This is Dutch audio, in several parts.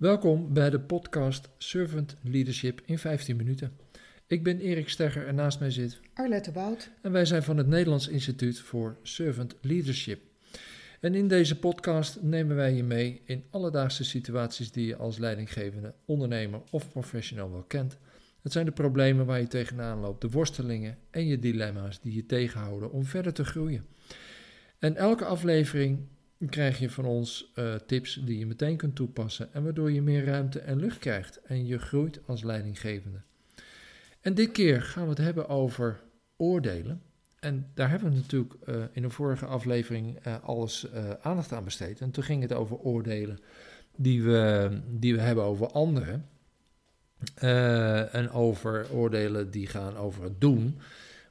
Welkom bij de podcast Servant Leadership in 15 minuten. Ik ben Erik Stegger en naast mij zit Arlette Bout. En wij zijn van het Nederlands Instituut voor Servant Leadership. En in deze podcast nemen wij je mee in alledaagse situaties die je als leidinggevende, ondernemer of professional wel kent. Het zijn de problemen waar je tegenaan loopt, de worstelingen en je dilemma's die je tegenhouden om verder te groeien. En elke aflevering krijg je van ons uh, tips die je meteen kunt toepassen en waardoor je meer ruimte en lucht krijgt en je groeit als leidinggevende. En dit keer gaan we het hebben over oordelen. En daar hebben we natuurlijk uh, in de vorige aflevering uh, alles aandacht aan besteed. En toen ging het over oordelen die we, die we hebben over anderen. en over oordelen die gaan over het doen.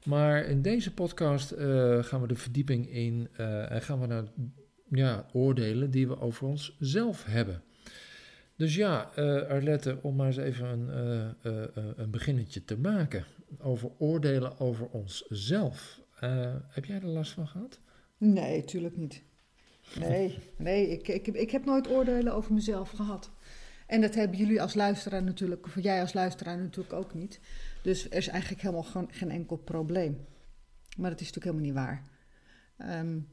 Maar in deze podcast gaan we de verdieping in en gaan we naar ja, oordelen die we over onszelf hebben. Dus ja, uh, Arlette, om maar eens even een, uh, uh, een beginnetje te maken over oordelen over onszelf. heb jij er last van gehad? Nee, tuurlijk niet. Nee, nee ik, ik, ik heb nooit oordelen over mezelf gehad. En dat hebben jullie als luisteraar natuurlijk, of jij als luisteraar natuurlijk ook niet. Dus er is eigenlijk helemaal geen, geen enkel probleem. Maar dat is natuurlijk helemaal niet waar. Um,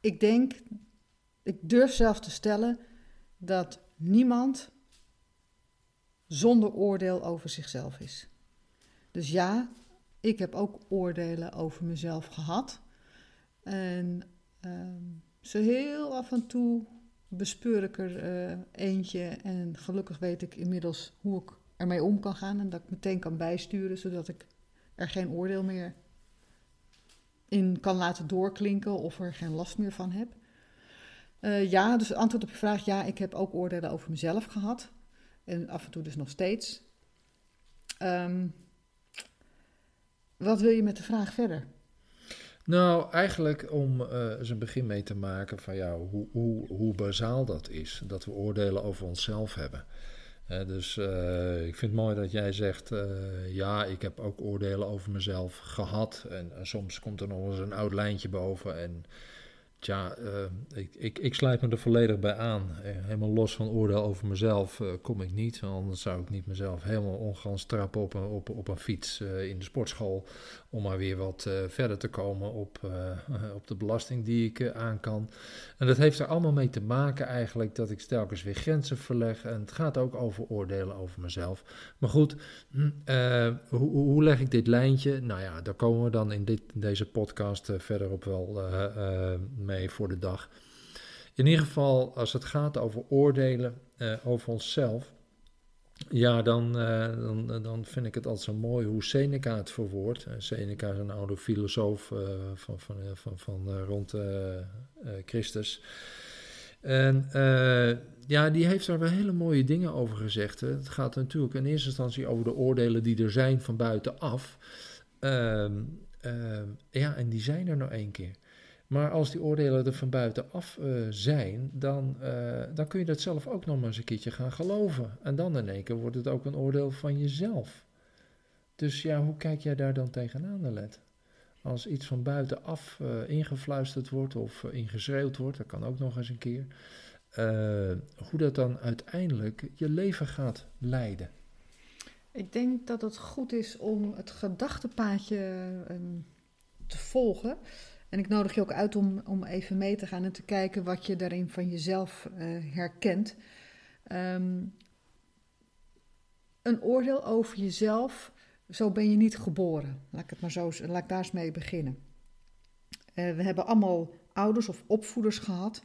ik denk, ik durf zelf te stellen dat niemand zonder oordeel over zichzelf is. Dus ja, ik heb ook oordelen over mezelf gehad. En uh, zo heel af en toe bespeur ik er uh, eentje. En gelukkig weet ik inmiddels hoe ik ermee om kan gaan. En dat ik meteen kan bijsturen, zodat ik er geen oordeel meer in kan laten doorklinken of er geen last meer van heb. Uh, ja, dus antwoord op je vraag, ja, ik heb ook oordelen over mezelf gehad. En af en toe dus nog steeds. Um, wat wil je met de vraag verder? Nou, eigenlijk om uh, eens een begin mee te maken van ja, hoe, hoe, hoe bazaal dat is. Dat we oordelen over onszelf hebben dus uh, ik vind het mooi dat jij zegt, uh, ja, ik heb ook oordelen over mezelf gehad. En, en, soms komt er nog eens een oud lijntje boven. En Tja, uh, ik, ik, ik sluit me er volledig bij aan. Eh, helemaal los van oordeel over mezelf uh, kom ik niet. Anders zou ik niet mezelf helemaal ongans trappen op een, op, op een fiets in de sportschool. Om maar weer wat verder te komen op, op de belasting die ik aan kan. En dat heeft er allemaal mee te maken eigenlijk dat ik telkens weer grenzen verleg. En het gaat ook over oordelen over mezelf. Maar goed, hm, hoe, hoe leg ik dit lijntje? Nou ja, daar komen we dan in, dit, deze podcast verderop wel mee voor de dag. In ieder geval, als het gaat over oordelen uh, over onszelf, ja, dan, uh, dan, dan vind ik het altijd zo mooi hoe Seneca het verwoordt. Seneca is een oude filosoof van, van, van, van rond Christus. En ja, die heeft daar wel hele mooie dingen over gezegd. Het gaat natuurlijk in eerste instantie over de oordelen die er zijn van buitenaf. Ehm, ehm, ja, en die zijn er nou één keer. Maar als die oordelen er van buitenaf uh, zijn, dan, uh, dan kun je dat zelf ook nog maar eens een keertje gaan geloven. En dan in één keer wordt het ook een oordeel van jezelf. Dus ja, hoe kijk jij daar dan tegenaan, Let? Als iets van buitenaf uh, ingefluisterd wordt of ingeschreeuwd wordt, dat kan ook nog eens een keer. hoe dat dan uiteindelijk je leven gaat leiden. Ik denk dat het goed is om het gedachtepaadje um, te volgen. En ik nodig je ook uit om, om even mee te gaan en te kijken wat je daarin van jezelf uh, herkent. Um, een oordeel over jezelf, zo ben je niet geboren. Laat ik, het maar zo, laat ik daar eens mee beginnen. Uh, we hebben allemaal ouders of opvoeders gehad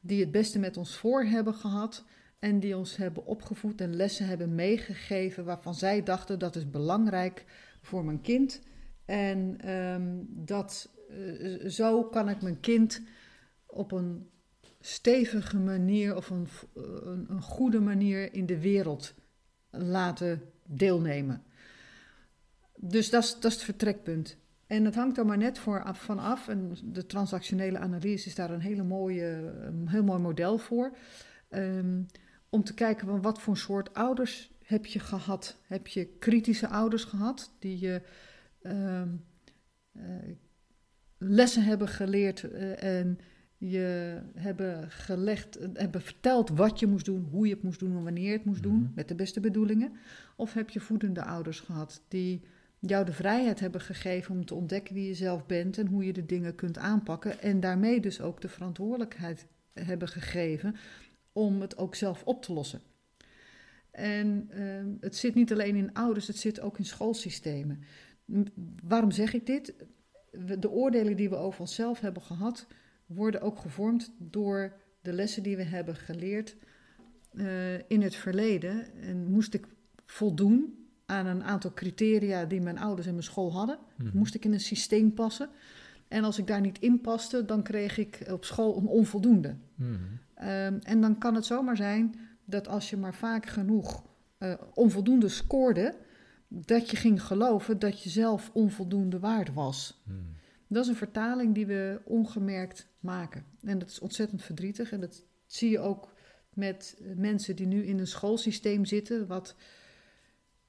die het beste met ons voor hebben gehad en die ons hebben opgevoed en lessen hebben meegegeven waarvan zij dachten dat is belangrijk voor mijn kind. En um, dat eh, zo kan ik mijn kind op een stevige manier of een, een, een goede manier in de wereld laten deelnemen. Dus dat is, dat is het vertrekpunt. En het hangt er maar net voor van af. En de transactionele analyse is daar een, hele mooie, een heel mooi model voor. Um, om te kijken van wat voor soort ouders heb je gehad. Heb je kritische ouders gehad die je um, lessen hebben geleerd uh, en je hebben gelegd, hebben verteld wat je moest doen, hoe je het moest doen en wanneer je het moest doen, Mhm. met de beste bedoelingen? Of heb je voedende ouders gehad die jou de vrijheid hebben gegeven om te ontdekken wie je zelf bent en hoe je de dingen kunt aanpakken en daarmee dus ook de verantwoordelijkheid hebben gegeven om het ook zelf op te lossen? En ehm, het zit niet alleen in ouders, het zit ook in schoolsystemen. Waarom zeg ik dit? De oordelen die we over onszelf hebben gehad, worden ook gevormd door de lessen die we hebben geleerd eh, in het verleden. En moest ik voldoen aan een aantal criteria die mijn ouders en mijn school hadden, Mhm. moest ik in een systeem passen. En als ik daar niet in paste, dan kreeg ik op school een onvoldoende. Mhm. Ehm, en dan kan het zomaar zijn dat als je maar vaak genoeg eh, onvoldoende scoorde, dat je ging geloven dat je zelf onvoldoende waard was. Mhm. Dat is een vertaling die we ongemerkt maken. En dat is ontzettend verdrietig. En dat zie je ook met eh, mensen die nu in een schoolsysteem zitten. Wat,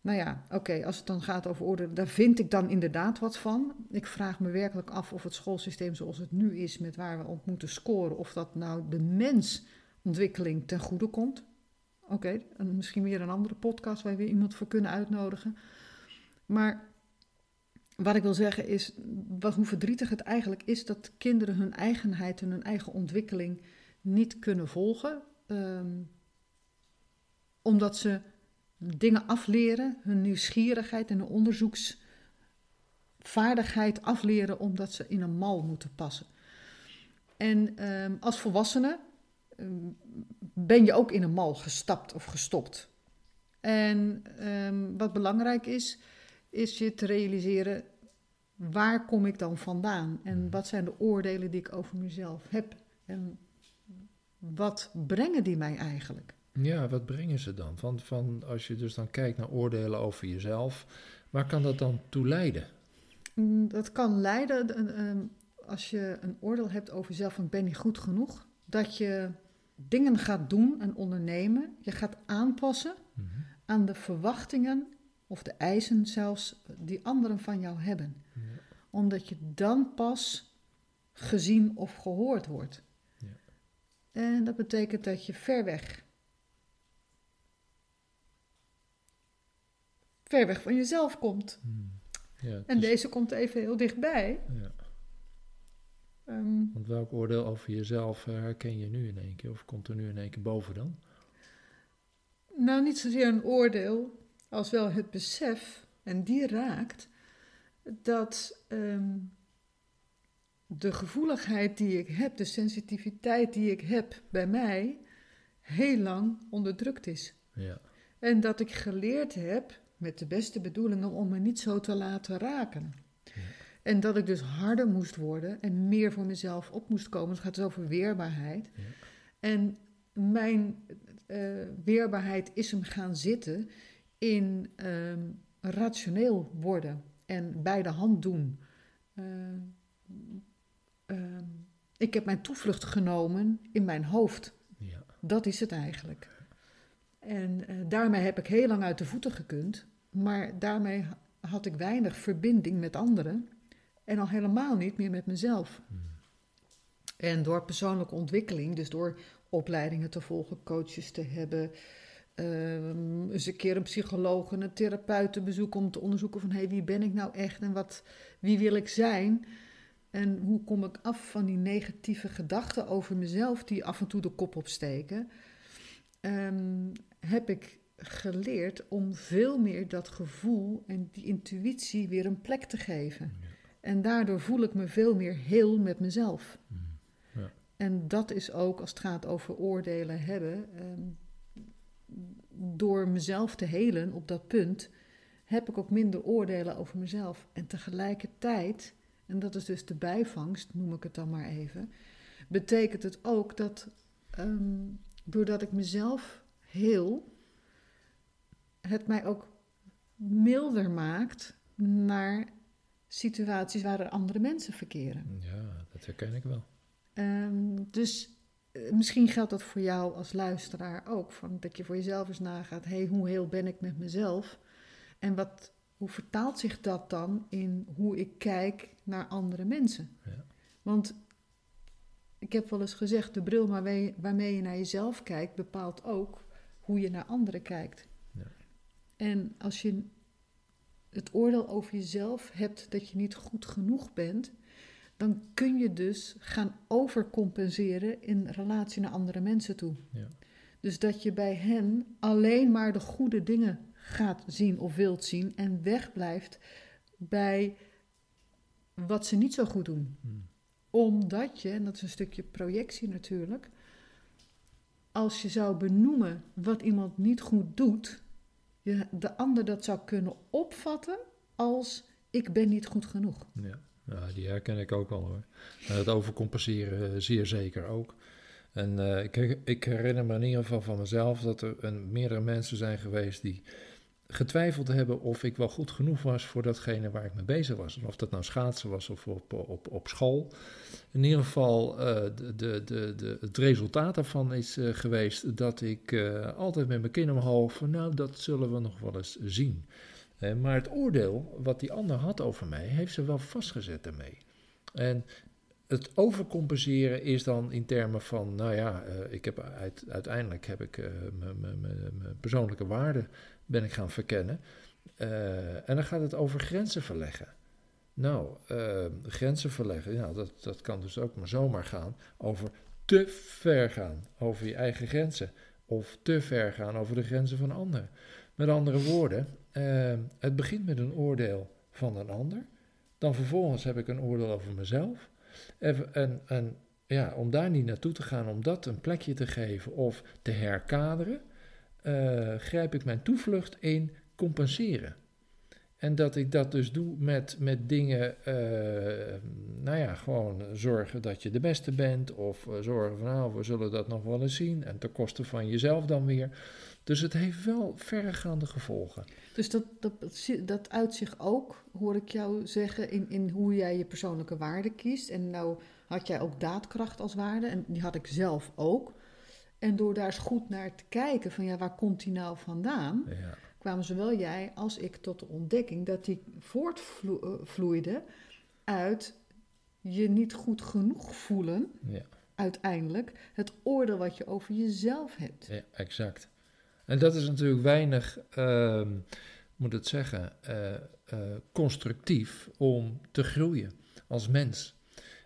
nou ja, oké, als het dan gaat over orde, daar vind ik dan inderdaad wat van. Ik vraag me werkelijk af of het schoolsysteem zoals het nu is, met waar we op moeten scoren, of dat nou de mensontwikkeling ten goede komt. Oké, en misschien weer een andere podcast waar we iemand voor kunnen uitnodigen. Maar wat ik wil zeggen is, wat, hoe verdrietig het eigenlijk is dat kinderen hun eigenheid en hun eigen ontwikkeling niet kunnen volgen. ehm, omdat ze dingen afleren, hun nieuwsgierigheid en hun onderzoeksvaardigheid afleren omdat ze in een mal moeten passen. En ehm, als volwassene ehm, ben je ook in een mal gestapt of gestopt. En ehm, wat belangrijk is, is je te realiseren waar kom ik dan vandaan en wat zijn de oordelen die ik over mezelf heb en wat brengen die mij eigenlijk? Ja, wat brengen ze dan? Van, van, als je dus dan kijkt naar oordelen over jezelf, waar kan dat dan toe leiden? Mm, Dat kan leiden, eh, eh, als je een oordeel hebt over jezelf van ben je goed genoeg, dat je dingen gaat doen en ondernemen, je gaat aanpassen Mhm. aan de verwachtingen of de eisen zelfs die anderen van jou hebben. Ja. Omdat je dan pas gezien of gehoord wordt. Ja. En dat betekent dat je ver weg, ver weg van jezelf komt. Mhm. Ja, En dus- deze komt even heel dichtbij. ja. Ehm, Want welk oordeel over jezelf eh, herken je nu in één keer? Of komt er nu in één keer boven dan? nou, niet zozeer een oordeel, als wel het besef, en die raakt, dat ehm, de gevoeligheid die ik heb, de sensitiviteit die ik heb bij mij, heel lang onderdrukt is. Ja. En dat ik geleerd heb, met de beste bedoelingen, om me niet zo te laten raken. En dat ik dus harder moest worden en meer voor mezelf op moest komen. Het gaat dus over weerbaarheid. Ja. En mijn eh, weerbaarheid is hem gaan zitten in ehm, rationeel worden en bij de hand doen. Eh, ehm, ik heb mijn toevlucht genomen in mijn hoofd. Ja. Dat is het eigenlijk. En eh, daarmee heb ik heel lang uit de voeten gekund. Maar daarmee ha- had ik weinig verbinding met anderen. En al helemaal niet meer met mezelf. En door persoonlijke ontwikkeling, dus door opleidingen te volgen, coaches te hebben, ehm, eens een keer een psycholoog en een therapeut te bezoeken om te onderzoeken van hé, hey, wie ben ik nou echt en wat, wie wil ik zijn? En hoe kom ik af van die negatieve gedachten over mezelf die af en toe de kop opsteken? Ehm, heb ik geleerd om veel meer dat gevoel en die intuïtie weer een plek te geven. En daardoor voel ik me veel meer heel met mezelf. Mhm. Ja. En dat is ook als het gaat over oordelen hebben. ehm, door mezelf te helen op dat punt, heb ik ook minder oordelen over mezelf. En tegelijkertijd, en dat is dus de bijvangst, noem ik het dan maar even, betekent het ook dat ehm, doordat ik mezelf heel, het mij ook milder maakt naar situaties waar er andere mensen verkeren. ja, dat herken ik wel. Ehm, dus eh, misschien geldt dat voor jou als luisteraar ook. Van dat je voor jezelf eens nagaat: hey, hoe heel ben ik met mezelf? En wat, hoe vertaalt zich dat dan in hoe ik kijk naar andere mensen? Ja. Want ik heb wel eens gezegd, de bril waarmee, waarmee je naar jezelf kijkt, bepaalt ook hoe je naar anderen kijkt. Ja. En als je het oordeel over jezelf hebt dat je niet goed genoeg bent, dan kun je dus gaan overcompenseren in relatie naar andere mensen toe. Ja. Dus dat je bij hen alleen maar de goede dingen gaat zien of wilt zien en wegblijft bij wat ze niet zo goed doen. Hmm. Omdat je, en dat is een stukje projectie natuurlijk, als je zou benoemen wat iemand niet goed doet, je de ander dat zou kunnen opvatten als ik ben niet goed genoeg. Ja. ja, die herken ik ook wel hoor. En het overcompenseren eh, zeer zeker ook. En eh, ik, ik herinner me in ieder geval van mezelf dat er een, meerdere mensen zijn geweest die getwijfeld hebben of ik wel goed genoeg was voor datgene waar ik mee bezig was. En of dat nou schaatsen was of op, op, op school. In ieder geval, uh, de, de, de, het resultaat daarvan is uh, geweest dat ik uh, altijd met mijn kin omhoog van nou, dat zullen we nog wel eens zien. maar het oordeel wat die ander had over mij, heeft ze wel vastgezet ermee. En het overcompenseren is dan in termen van, nou ja, ik heb uit, uiteindelijk heb ik mijn persoonlijke waarden ben ik gaan verkennen. Uh, en dan gaat het over grenzen verleggen. Nou, grenzen verleggen, nou, dat, dat kan dus ook maar zomaar gaan over te ver gaan over je eigen grenzen. Of te ver gaan over de grenzen van anderen. Met andere woorden, het begint met een oordeel van een ander. Dan vervolgens heb ik een oordeel over mezelf. En, en, en, ja, om daar niet naartoe te gaan, om dat een plekje te geven of te herkaderen, uh, grijp ik mijn toevlucht in compenseren. En dat ik dat dus doe met, met dingen, uh, nou ja, gewoon zorgen dat je de beste bent. Of uh, zorgen van, nou, we zullen dat nog wel eens zien. En ten koste van jezelf dan weer. Dus het heeft wel verregaande gevolgen. Dus dat, dat, dat uit zich ook, hoor ik jou zeggen, in, in hoe jij je persoonlijke waarde kiest. En nou had jij ook daadkracht als waarde. En die had ik zelf ook. En door daar eens goed naar te kijken van ja, waar komt die nou vandaan? Ja. Kwamen zowel jij als ik tot de ontdekking dat die voortvloeide uit je niet goed genoeg voelen, Ja, uiteindelijk, het oordeel wat je over jezelf hebt. ja, exact. En dat is natuurlijk weinig, ehm moet het zeggen, eh, eh, constructief om te groeien als mens.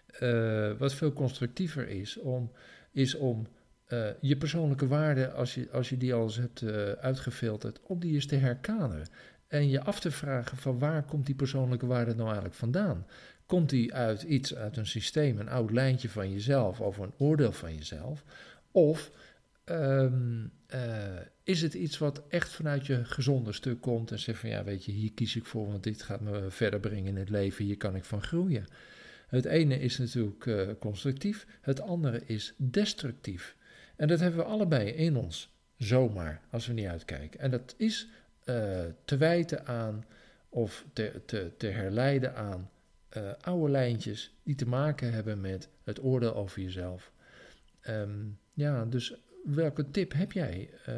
Eh, wat veel constructiever is, om, is om eh, je persoonlijke waarde, als je, als je die al eens hebt eh, uitgefilterd, om die eens te herkaderen. En je af te vragen van waar komt die persoonlijke waarde nou eigenlijk vandaan? Komt die uit iets, uit een systeem, een oud lijntje van jezelf of een oordeel van jezelf? Of ehm, eh, is het iets wat echt vanuit je gezonde stuk komt en zegt van ja, weet je, hier kies ik voor, want dit gaat me verder brengen in het leven, hier kan ik van groeien. Het ene is natuurlijk constructief, het andere is destructief. En dat hebben we allebei in ons, zomaar, als we niet uitkijken. En dat is eh, te wijten aan of te, herleiden aan eh, oude lijntjes die te maken hebben met het oordeel over jezelf. Ehm, ja, dus welke tip heb jij eh,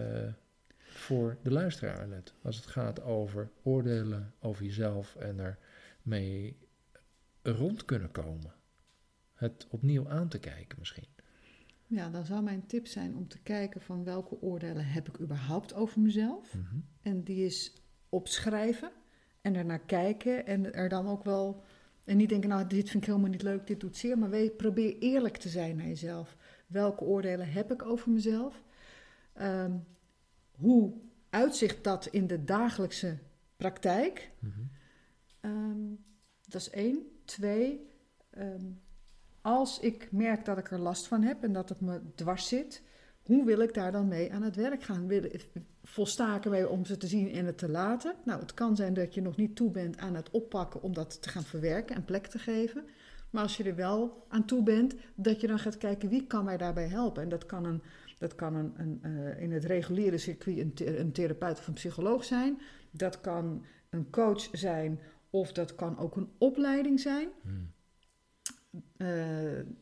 voor de luisteraar net als het gaat over oordelen over jezelf en ermee rond kunnen komen? Het opnieuw aan te kijken misschien. Ja, dan zou mijn tip zijn om te kijken van welke oordelen heb ik überhaupt over mezelf. Mhm. En die is opschrijven en ernaar kijken en er dan ook wel... En niet denken, nou, dit vind ik helemaal niet leuk, dit doet zeer. Maar weet, probeer eerlijk te zijn naar jezelf. Welke oordelen heb ik over mezelf? Ehm, hoe uitzicht dat in de dagelijkse praktijk? Mhm. Ehm, dat is één. Twee, ehm, als ik merk dat ik er last van heb en dat het me dwars zit, hoe wil ik daar dan mee aan het werk gaan? Wil, volstaken wij om ze te zien en het te laten? Nou, het kan zijn dat je nog niet toe bent aan het oppakken om dat te gaan verwerken en plek te geven. Maar als je er wel aan toe bent, dat je dan gaat kijken wie kan mij daarbij helpen. En dat kan, een, dat kan een, een, uh, in het reguliere circuit een, een therapeut of een psycholoog zijn. Dat kan een coach zijn of dat kan ook een opleiding zijn. Hmm. Uh,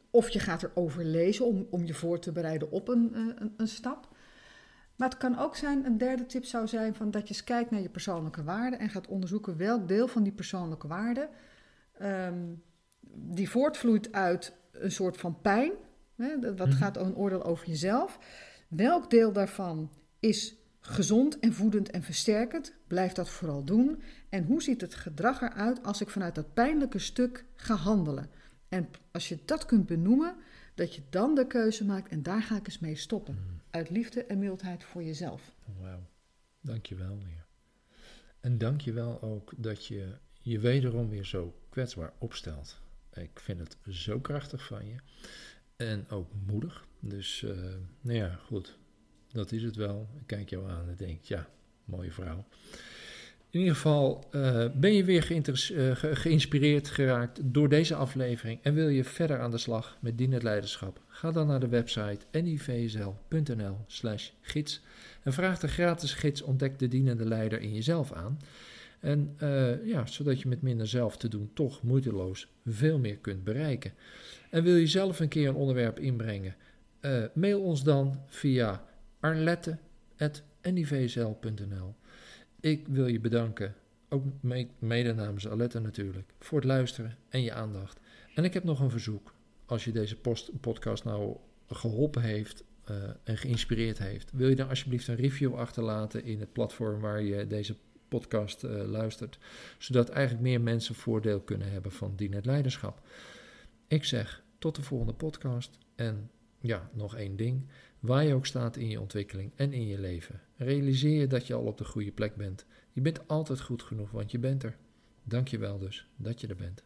of je gaat erover lezen om, om je voor te bereiden op een, uh, een, een, stap. Maar het kan ook zijn, een derde tip zou zijn van dat je eens kijkt naar je persoonlijke waarden en gaat onderzoeken welk deel van die persoonlijke waarden um, die voortvloeit uit een soort van pijn Hè, dat, wat Mhm. gaat een oordeel over jezelf? Welk deel daarvan is gezond en voedend en versterkend? Blijf dat vooral doen. En hoe ziet het gedrag eruit als ik vanuit dat pijnlijke stuk ga handelen? En als je dat kunt benoemen, dat je dan de keuze maakt en daar ga ik eens mee stoppen. Mhm. Uit liefde en mildheid voor jezelf. Wauw, dank je wel weer. En dank je wel ook dat je je wederom weer zo kwetsbaar opstelt. Ik vind het zo krachtig van je. En ook moedig. Dus, eh, nou ja, goed. Dat is het wel. Ik kijk jou aan en denk, ja, mooie vrouw. In ieder geval eh, ben je weer eh, ge- geïnspireerd geraakt door deze aflevering en wil je verder aan de slag met dienend leiderschap? Ga dan naar de website nivsl.nl slash gids en vraag de gratis gids Ontdek de dienende leider in jezelf aan. En eh, ja, zodat je met minder zelf te doen toch moeiteloos veel meer kunt bereiken. En wil je zelf een keer een onderwerp inbrengen? Mail ons dan via arlette.nivsl.nl Ik wil je bedanken, ook me- mede namens Alette natuurlijk, voor het luisteren en je aandacht. En ik heb nog een verzoek. Als je deze post- podcast nou geholpen heeft eh, en geïnspireerd heeft, wil je dan alsjeblieft een review achterlaten in het platform waar je deze podcast eh, luistert, zodat eigenlijk meer mensen voordeel kunnen hebben van dienend leiderschap. Ik zeg tot de volgende podcast en ja, nog één ding. Waar je ook staat in je ontwikkeling en in je leven, realiseer je dat je al op de goede plek bent. Je bent altijd goed genoeg, want je bent er. Dank je wel dus dat je er bent.